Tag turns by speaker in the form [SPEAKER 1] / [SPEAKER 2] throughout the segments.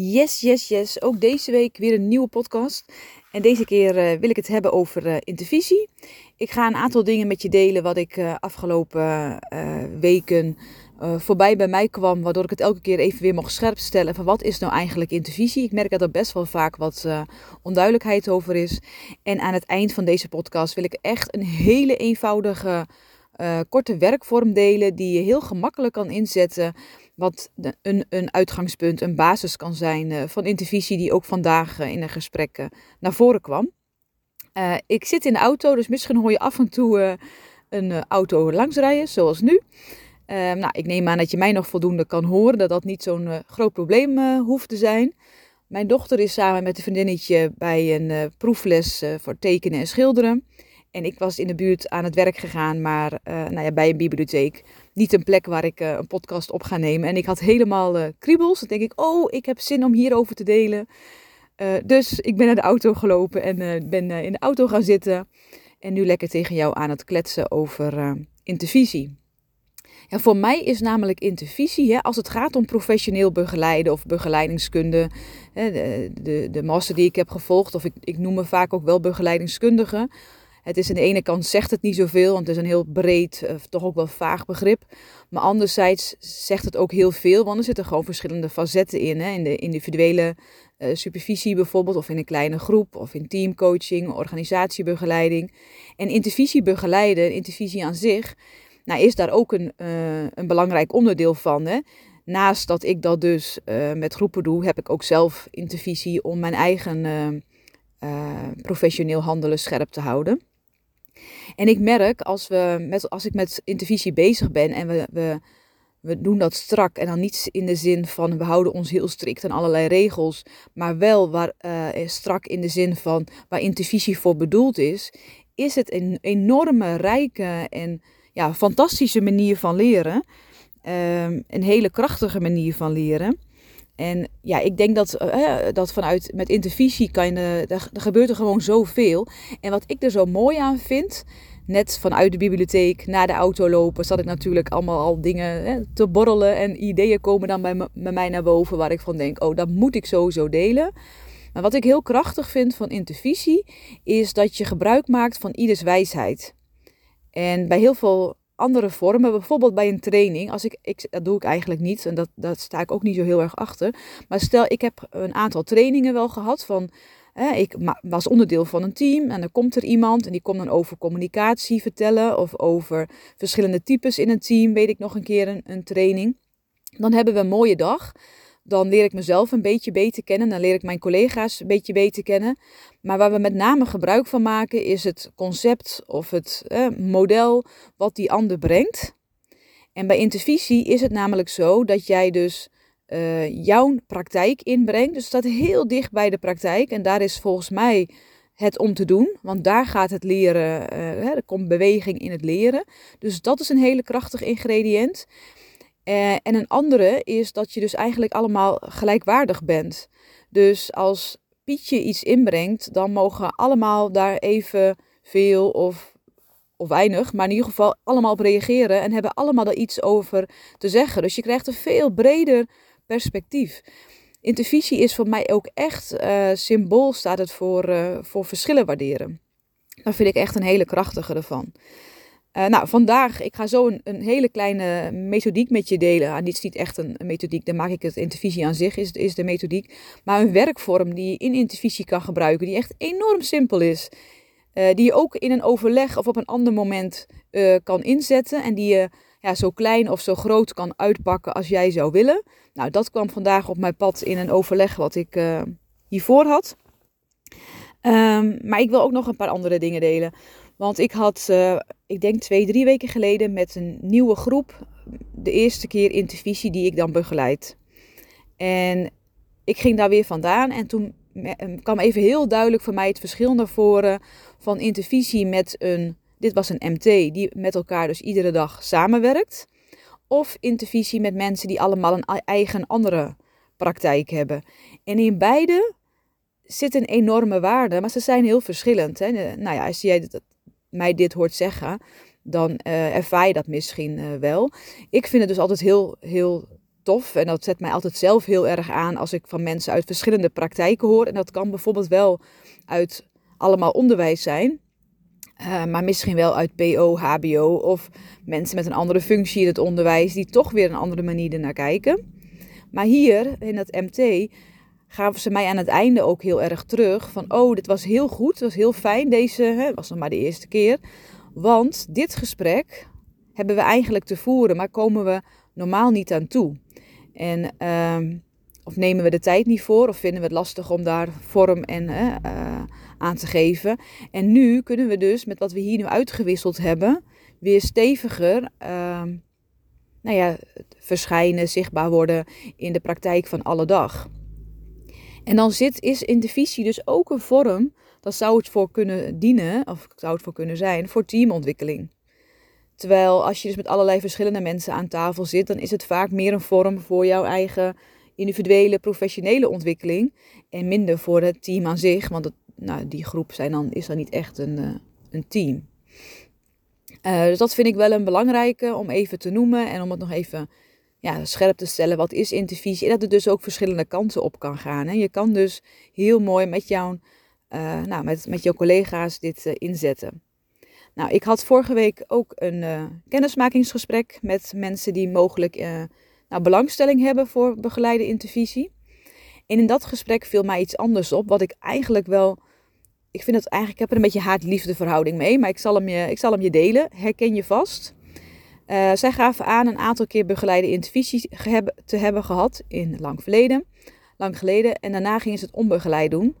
[SPEAKER 1] Yes, yes, yes. Ook deze week weer een nieuwe podcast. En deze keer uh, wil ik het hebben over uh, intervisie. Ik ga een aantal dingen met je delen wat ik uh, afgelopen weken voorbij bij mij kwam. Waardoor ik het elke keer even weer mag scherp stellen van wat is nou eigenlijk intervisie. Ik merk dat er best wel vaak wat onduidelijkheid over is. En aan het eind van deze podcast wil ik echt een hele eenvoudige korte werkvorm delen die je heel gemakkelijk kan inzetten wat een, een uitgangspunt, een basis kan zijn uh, van intervisie die ook vandaag uh, in de gesprekken naar voren kwam. Uh, ik zit in de auto, dus misschien hoor je af en toe een auto langsrijden, zoals nu. Nou, ik neem aan dat je mij nog voldoende kan horen, dat dat niet zo'n groot probleem hoeft te zijn. Mijn dochter is samen met een vriendinnetje bij een proefles voor tekenen en schilderen. En ik was in de buurt aan het werk gegaan, maar nou ja, bij een bibliotheek niet een plek waar ik uh, een podcast op ga nemen. En ik had helemaal uh, kriebels. Dan denk ik, oh, ik heb zin om hierover te delen. Uh, dus ik ben naar de auto gelopen en ben in de auto gaan zitten. En nu lekker tegen jou aan het kletsen over intervisie. Ja, voor mij is namelijk intervisie, hè, als het gaat om professioneel begeleiden of begeleidingskunde, hè, de, de, de master die ik heb gevolgd, of ik, ik noem me vaak ook wel begeleidingskundige, het is aan de ene kant zegt het niet zoveel, want het is een heel breed, uh, toch ook wel vaag begrip. Maar anderzijds zegt het ook heel veel, want er zitten gewoon verschillende facetten in. Hè? In de individuele uh, supervisie bijvoorbeeld, of in een kleine groep, of in teamcoaching, organisatiebegeleiding. En intervisie begeleiden, intervisie aan zich, nou, is daar ook een, uh, een belangrijk onderdeel van. Hè? Naast dat ik dat dus met groepen doe, heb ik ook zelf intervisie om mijn eigen professioneel handelen scherp te houden. En ik merk als, we met, als ik met intervisie bezig ben en we, we, we doen dat strak en dan niet in de zin van we houden ons heel strikt aan allerlei regels, maar wel waar, uh, strak in de zin van waar intervisie voor bedoeld is, is het een enorme, rijke en ja, fantastische manier van leren. Um, een hele krachtige manier van leren. En ja, ik denk dat, uh, dat vanuit met intervisie kan je, er, er gebeurt er gewoon zoveel. En wat ik er zo mooi aan vind, net vanuit de bibliotheek naar de auto lopen, zat ik natuurlijk allemaal al dingen hè, te borrelen. En ideeën komen dan bij, bij mij naar boven waar ik van denk, oh, dat moet ik sowieso delen. Maar wat ik heel krachtig vind van intervisie, is dat je gebruik maakt van ieders wijsheid. En bij heel veel andere vormen. Bijvoorbeeld bij een training. Als ik, ik, dat doe ik eigenlijk niet. En dat, dat sta ik ook niet zo heel erg achter. Maar stel, ik heb een aantal trainingen wel gehad. Van, hè, ik was onderdeel van een team. En dan komt er iemand. En die komt dan over communicatie vertellen. Of over verschillende types in een team. Weet ik nog een keer een, een training. Dan hebben we een mooie dag. Dan leer ik mezelf een beetje beter kennen. Dan leer ik mijn collega's een beetje beter kennen. Maar waar we met name gebruik van maken is het concept of het eh, model wat die ander brengt. En bij intervisie is het namelijk zo dat jij dus uh, jouw praktijk inbrengt. Dus staat heel dicht bij de praktijk. En daar is volgens mij het om te doen. Want daar gaat het leren, uh, er komt beweging in het leren. Dus dat is een hele krachtig ingrediënt. Uh, en een andere is dat je dus eigenlijk allemaal gelijkwaardig bent. Dus als Pietje iets inbrengt, dan mogen allemaal daar even veel of, of weinig, maar in ieder geval allemaal op reageren en hebben allemaal daar iets over te zeggen. Dus je krijgt een veel breder perspectief. Intervisie is voor mij ook echt uh, symbool, staat het voor, uh, voor verschillen waarderen. Dat vind ik echt een hele krachtige ervan. Uh, nou, vandaag, ik ga zo een, een, hele kleine methodiek met je delen. Ah, dit is niet echt een, methodiek, dan maak ik het intervisie aan zich, is, is de methodiek. Maar een werkvorm die je in intervisie kan gebruiken, die echt enorm simpel is. Uh, die je ook in een overleg of op een ander moment uh, kan inzetten. En die je ja, zo klein of zo groot kan uitpakken als jij zou willen. Nou, dat kwam vandaag op mijn pad in een overleg wat ik hiervoor had. Um, maar ik wil ook nog een paar andere dingen delen. Want ik had, uh, ik denk twee, drie weken geleden met een nieuwe groep de eerste keer intervisie die ik dan begeleid. En ik ging daar weer vandaan en toen kwam even heel duidelijk voor mij het verschil naar voren van intervisie met een, dit was een MT, die met elkaar dus iedere dag samenwerkt. Of intervisie met mensen die allemaal een eigen andere praktijk hebben. En in beide zit een enorme waarde, maar ze zijn heel verschillend. Hè? Nou ja, als jij mij dit hoort zeggen, dan uh, ervaar je dat misschien uh, wel. Ik vind het dus altijd heel, heel tof en dat zet mij altijd zelf heel erg aan als ik van mensen uit verschillende praktijken hoor. En dat kan bijvoorbeeld wel uit allemaal onderwijs zijn. Uh, maar misschien wel uit PO, HBO of mensen met een andere functie in het onderwijs die toch weer een andere manier ernaar kijken. Maar hier in het MT gaven ze mij aan het einde ook heel erg terug van oh, dit was heel goed, het was heel fijn deze, hè, was nog maar de eerste keer. Want dit gesprek hebben we eigenlijk te voeren, maar komen we normaal niet aan toe. En uh, of nemen we de tijd niet voor, of vinden we het lastig om daar vorm en uh, aan te geven. En nu kunnen we dus met wat we hier nu uitgewisseld hebben, weer steviger uh, nou ja, verschijnen, zichtbaar worden in de praktijk van alle dag. En dan zit, is in de visie dus ook een vorm, dat zou het voor kunnen dienen, of zou het voor kunnen zijn, voor teamontwikkeling. Terwijl als je dus met allerlei verschillende mensen aan tafel zit, dan is het vaak meer een vorm voor jouw eigen individuele, professionele ontwikkeling. En minder voor het team aan zich, want nou, die groep zijn dan, is dan niet echt een, uh, een team. Uh, dus dat vind ik wel een belangrijke om even te noemen en om het nog even ja, scherp te stellen. Wat is intervisie? En dat er dus ook verschillende kanten op kan gaan. Hè. Je kan dus heel mooi met, jouw, uh, nou, met, met jouw collega's dit inzetten. Nou, ik had vorige week ook een uh, kennismakingsgesprek met mensen die mogelijk nou, belangstelling hebben voor begeleide intervisie. En in dat gesprek viel mij iets anders op, wat ik eigenlijk wel. Ik vind het eigenlijk, ik heb er een beetje haat-liefde verhouding mee, maar ik zal hem je, ik zal hem je delen. Herken je vast. Uh, zij gaven aan een aantal keer begeleide intervisie te hebben gehad in lang verleden, lang geleden. En daarna gingen ze het onbegeleid doen.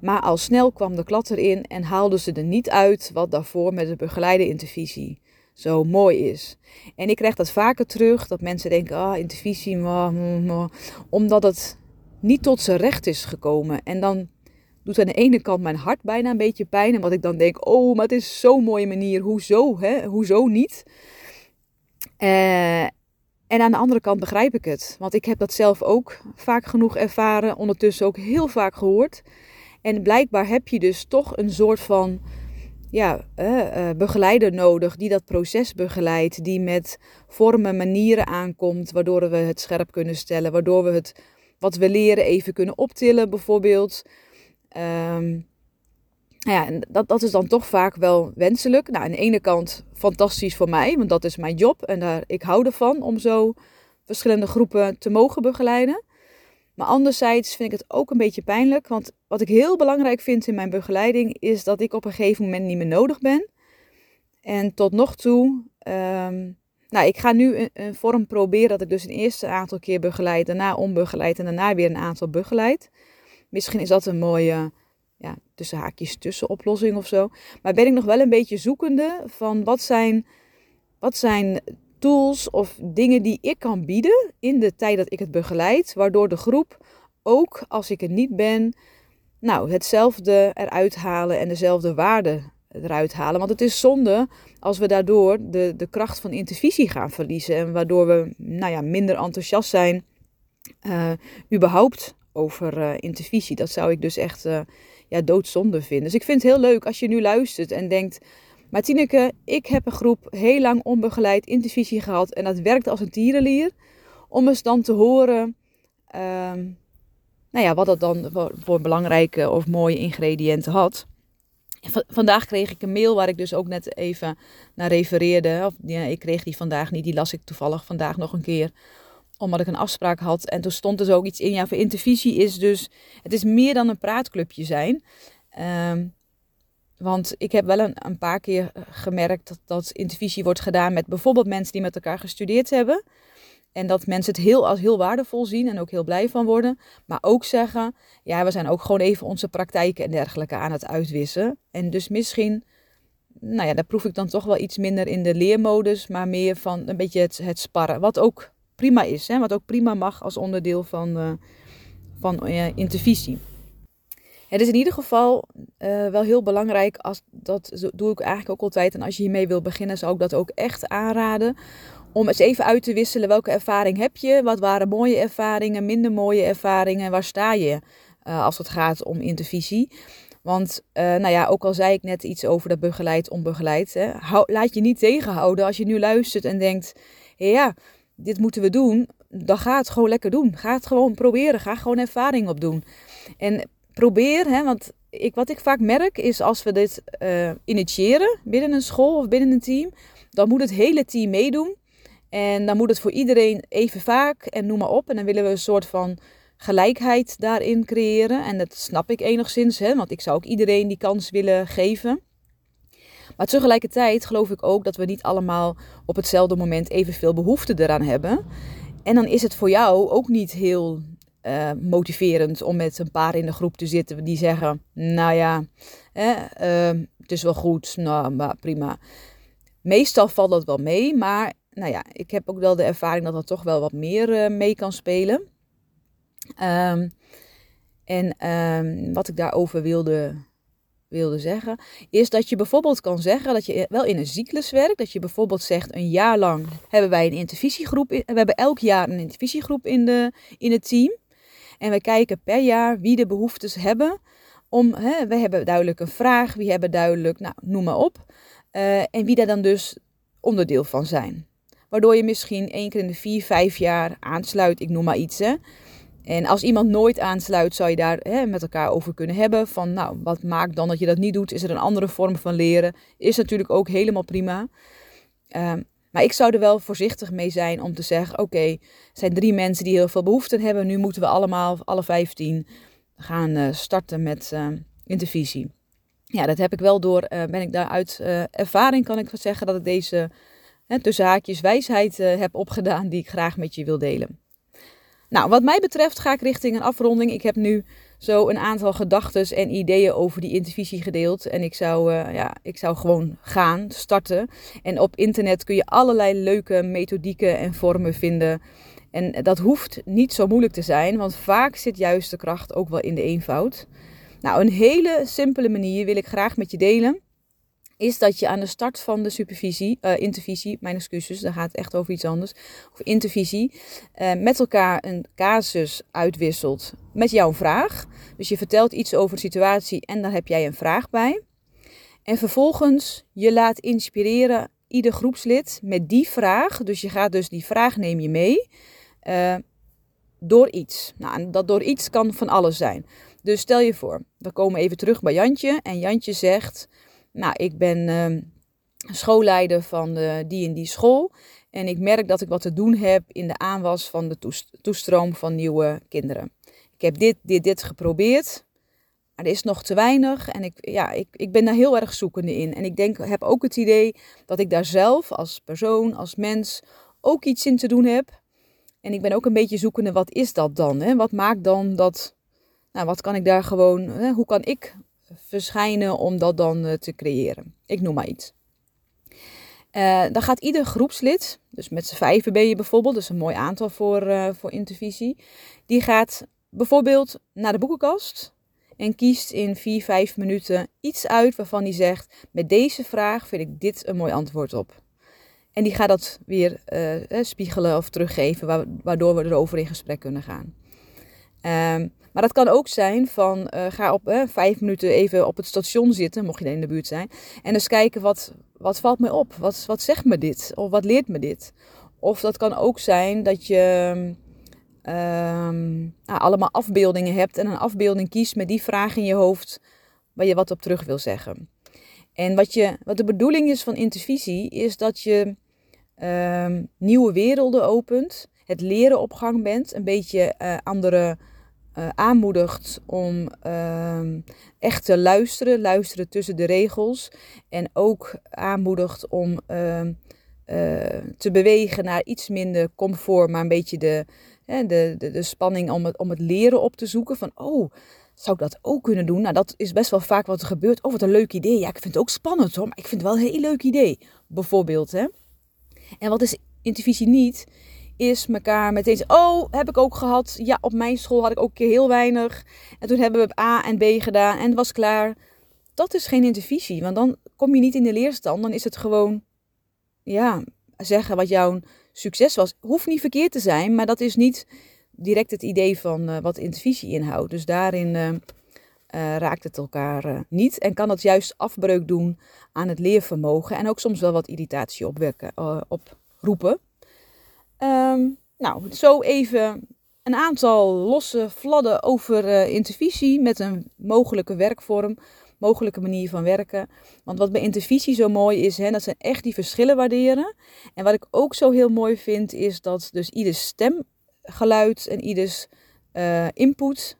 [SPEAKER 1] Maar al snel kwam de klad erin en haalden ze er niet uit wat daarvoor met de begeleide intervisie zo mooi is. En ik krijg dat vaker terug, dat mensen denken, ah, intervisie, omdat het niet tot zijn recht is gekomen. En dan doet aan de ene kant mijn hart bijna een beetje pijn. En wat ik dan denk, oh, maar het is zo'n mooie manier, hoezo, hè? hoezo niet? Uh, en aan de andere kant begrijp ik het, want ik heb dat zelf ook vaak genoeg ervaren, ondertussen ook heel vaak gehoord. En blijkbaar heb je dus toch een soort van ja, uh, begeleider nodig die dat proces begeleidt, die met vormen, manieren aankomt, waardoor we het scherp kunnen stellen, waardoor we het wat we leren even kunnen optillen, bijvoorbeeld. Um, ja, en dat, dat is dan toch vaak wel wenselijk. Nou, aan de ene kant fantastisch voor mij, want dat is mijn job en daar, ik hou ervan om zo verschillende groepen te mogen begeleiden. Maar anderzijds vind ik het ook een beetje pijnlijk. Want wat ik heel belangrijk vind in mijn begeleiding is dat ik op een gegeven moment niet meer nodig ben. En tot nog toe, um, nou, ik ga nu een, een, vorm proberen dat ik dus een eerste aantal keer begeleid, daarna onbegeleid en daarna weer een aantal begeleid. Misschien is dat een mooie, ja, tussen haakjes tussenoplossing of zo. Maar ben ik nog wel een beetje zoekende van wat zijn, wat zijn tools of dingen die ik kan bieden in de tijd dat ik het begeleid, waardoor de groep ook als ik er niet ben, nou, hetzelfde eruit halen en dezelfde waarde eruit halen. Want het is zonde als we daardoor de, de kracht van intervisie gaan verliezen en waardoor we nou ja, minder enthousiast zijn uh, überhaupt over uh, intervisie. Dat zou ik dus echt uh, ja, doodzonde vinden. Dus ik vind het heel leuk als je nu luistert en denkt, maar Tineke, ik heb een groep heel lang onbegeleid intervisie gehad en dat werkte als een tierenlier. Om eens dan te horen, um, nou ja, wat dat dan voor, belangrijke of mooie ingrediënten had. vandaag kreeg ik een mail waar ik dus ook net even naar refereerde. Of, ja, ik kreeg die vandaag niet, die las ik toevallig vandaag nog een keer omdat ik een afspraak had. En toen stond er zo iets in. Ja, voor intervisie is dus. Het is meer dan een praatclubje zijn. Um, want ik heb wel een, een paar keer eh, gemerkt dat, dat intervisie wordt gedaan met bijvoorbeeld mensen die met elkaar gestudeerd hebben. En dat mensen het heel als heel waardevol zien en ook heel blij van worden. Maar ook zeggen, ja, we zijn ook gewoon even onze praktijken en dergelijke aan het uitwissen. En dus misschien, nou ja, daar proef ik dan toch wel iets minder in de leermodus, maar meer van een beetje het, het sparren. Wat ook prima is, hè? wat ook prima mag als onderdeel van, uh, van uh, intervisie. Het is in ieder geval uh, wel heel belangrijk, als, dat doe ik eigenlijk ook altijd. En als je hiermee wil beginnen, zou ik dat ook echt aanraden. Om eens even uit te wisselen welke ervaring heb je. Wat waren mooie ervaringen, minder mooie ervaringen. Waar sta je als het gaat om intervisie. Want nou ja, ook al zei ik net iets over dat begeleid, onbegeleid. Hè, hou, laat je niet tegenhouden als je nu luistert en denkt, ja, dit moeten we doen dan ga het gewoon lekker doen. Ga het gewoon proberen. Ga gewoon ervaring opdoen. En probeer, hè, want ik, wat ik vaak merk is als we dit uh, initiëren binnen een school of binnen een team, dan moet het hele team meedoen. En dan moet het voor iedereen even vaak en noem maar op. En dan willen we een soort van gelijkheid daarin creëren. En dat snap ik enigszins, hè, want ik zou ook iedereen die kans willen geven. Maar tegelijkertijd geloof ik ook dat we niet allemaal op hetzelfde moment evenveel behoefte eraan hebben. En dan is het voor jou ook niet heel uh, motiverend om met een paar in de groep te zitten die zeggen: Nou ja, uh, het is wel goed, nou, maar prima. Meestal valt dat wel mee, maar nou ja, ik heb ook wel de ervaring dat er toch wel wat meer uh, mee kan spelen. Um, en um, wat ik daarover wilde, wilde zeggen, is dat je bijvoorbeeld kan zeggen dat je wel in een cyclus werkt. Dat je bijvoorbeeld zegt, een jaar lang hebben wij een intervisiegroep. we hebben elk jaar een intervisiegroep in, de, in het team. En we kijken per jaar wie de behoeftes hebben. Om, hè, we hebben duidelijk een vraag, wie hebben duidelijk, nou, noem maar op. Uh, en wie daar dan dus onderdeel van zijn. Waardoor je misschien één keer in de vier, vijf jaar aansluit, ik noem maar iets. Hè. En als iemand nooit aansluit, zou je daar hè, met elkaar over kunnen hebben. Van nou, wat maakt dan dat je dat niet doet? Is er een andere vorm van leren? Is natuurlijk ook helemaal prima. Um, maar ik zou er wel voorzichtig mee zijn om te zeggen: oké, er zijn drie mensen die heel veel behoefte hebben. Nu moeten we allemaal, alle vijftien, gaan uh, starten met uh, intervisie. Ja, dat heb ik wel door. Uh, ben ik daar uit ervaring kan ik zeggen dat ik deze tussen haakjes wijsheid heb opgedaan die ik graag met je wil delen. Nou, wat mij betreft ga ik richting een afronding. Ik heb nu zo een aantal gedachten en ideeën over die intervisie gedeeld. En ik zou, uh, ja, ik zou gewoon gaan, starten. En op internet kun je allerlei leuke methodieken en vormen vinden. En dat hoeft niet zo moeilijk te zijn, want vaak zit juist de kracht ook wel in de eenvoud. Nou, een hele simpele manier wil ik graag met je delen is dat je aan de start van de supervisie, uh, intervisie, mijn excuses, daar gaat het echt over iets anders, of intervisie, uh, met elkaar een casus uitwisselt met jouw vraag. Dus je vertelt iets over de situatie en daar heb jij een vraag bij. En vervolgens je laat inspireren ieder groepslid met die vraag. Dus je gaat dus die vraag neem je mee uh, door iets. Nou, dat door iets kan van alles zijn. Dus stel je voor, we komen even terug bij Jantje en Jantje zegt nou, ik ben uh, schoolleider van de, die en die school. En ik merk dat ik wat te doen heb in de aanwas van de toestroom van nieuwe kinderen. Ik heb dit, dit, dit geprobeerd. Maar er is nog te weinig. En ik, ja, ik, ik ben daar heel erg zoekende in. En ik denk, heb ook het idee dat ik daar zelf als persoon, als mens, ook iets in te doen heb. En ik ben ook een beetje zoekende, wat is dat dan? Hè? Wat maakt dan dat, nou, wat kan ik daar gewoon, hè? hoe kan ik verschijnen om dat dan eh, te creëren. Ik noem maar iets. Uh, dan gaat ieder groepslid, dus met z'n vijven ben je bijvoorbeeld, is een mooi aantal voor, uh, voor intervisie, die gaat bijvoorbeeld naar de boekenkast en kiest in vier, vijf minuten iets uit waarvan hij zegt, met deze vraag vind ik dit een mooi antwoord op. En die gaat dat weer spiegelen of teruggeven, waardoor we erover in gesprek kunnen gaan. Um, maar dat kan ook zijn van uh, ga op vijf minuten even op het station zitten, mocht je in de buurt zijn. En eens kijken wat, wat valt me op? Wat, wat zegt me dit? Of wat leert me dit? Of dat kan ook zijn dat je um, nou, allemaal afbeeldingen hebt en een afbeelding kiest met die vraag in je hoofd waar je wat op terug wil zeggen. En wat, je, wat de bedoeling is van intervisie, is dat je um, nieuwe werelden opent, het leren op gang bent, een beetje uh, andere uh, aanmoedigt om uh, echt te luisteren, luisteren tussen de regels. En ook aanmoedigt om uh, te bewegen naar iets minder comfort, maar een beetje de, de, de, de spanning om het, om het leren op te zoeken. Van, oh, zou ik dat ook kunnen doen? Nou, dat is best wel vaak wat er gebeurt. Oh, wat een leuk idee. Ja, ik vind het ook spannend hoor, maar ik vind het wel een heel leuk idee. Bijvoorbeeld, hè. En wat is intervisie niet? Is elkaar meteen oh, heb ik ook gehad. Ja, op mijn school had ik ook heel weinig. En toen hebben we A en B gedaan en het was klaar. Dat is geen intervisie, want dan kom je niet in de leerstand. Dan is het gewoon, ja, zeggen wat jouw succes was. Hoeft niet verkeerd te zijn, maar dat is niet direct het idee van uh, wat intervisie inhoudt. Dus daarin uh, raakt het elkaar niet en kan het juist afbreuk doen aan het leervermogen en ook soms wel wat irritatie opwekken, oproepen. Um, nou, zo even een aantal losse fladden over uh, intervisie met een mogelijke werkvorm, mogelijke manier van werken. Want wat bij intervisie zo mooi is, hè, dat zijn echt die verschillen waarderen. En wat ik ook zo heel mooi vind, is dat dus ieder stemgeluid en ieders uh, input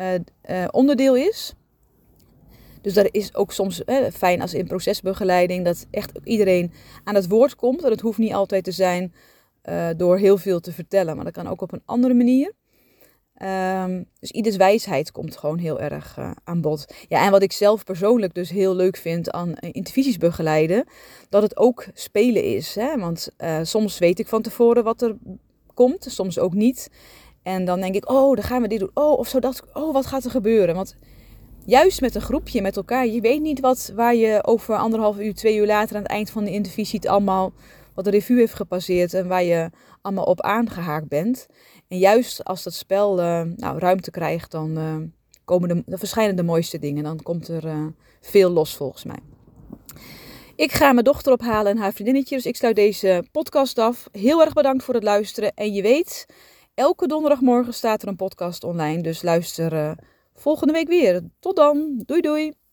[SPEAKER 1] uh, onderdeel is. Dus dat is ook soms fijn als in procesbegeleiding dat echt iedereen aan het woord komt. En het hoeft niet altijd te zijn uh, door heel veel te vertellen, maar dat kan ook op een andere manier. Um, dus ieders wijsheid komt gewoon heel erg uh, aan bod. Ja, en wat ik zelf persoonlijk dus heel leuk vind aan uh, intervisies begeleiden, dat het ook spelen is. Hè? Want soms weet ik van tevoren wat er komt, soms ook niet. En dan denk ik, oh, dan gaan we dit doen. Oh, of zo dat, oh, wat gaat er gebeuren? Want juist met een groepje, met elkaar, je weet niet wat, waar je over anderhalf uur, twee uur later aan het eind van de intervisie het allemaal wat de revue heeft gepasseerd en waar je allemaal op aangehaakt bent. En juist als dat spel uh, nou, ruimte krijgt, dan, uh, komen de, dan verschijnen de mooiste dingen. Dan komt er uh, veel los volgens mij. Ik ga mijn dochter ophalen en haar vriendinnetje, dus ik sluit deze podcast af. Heel erg bedankt voor het luisteren. En je weet, elke donderdagmorgen staat er een podcast online, dus luister volgende week weer. Tot dan. Doei doei.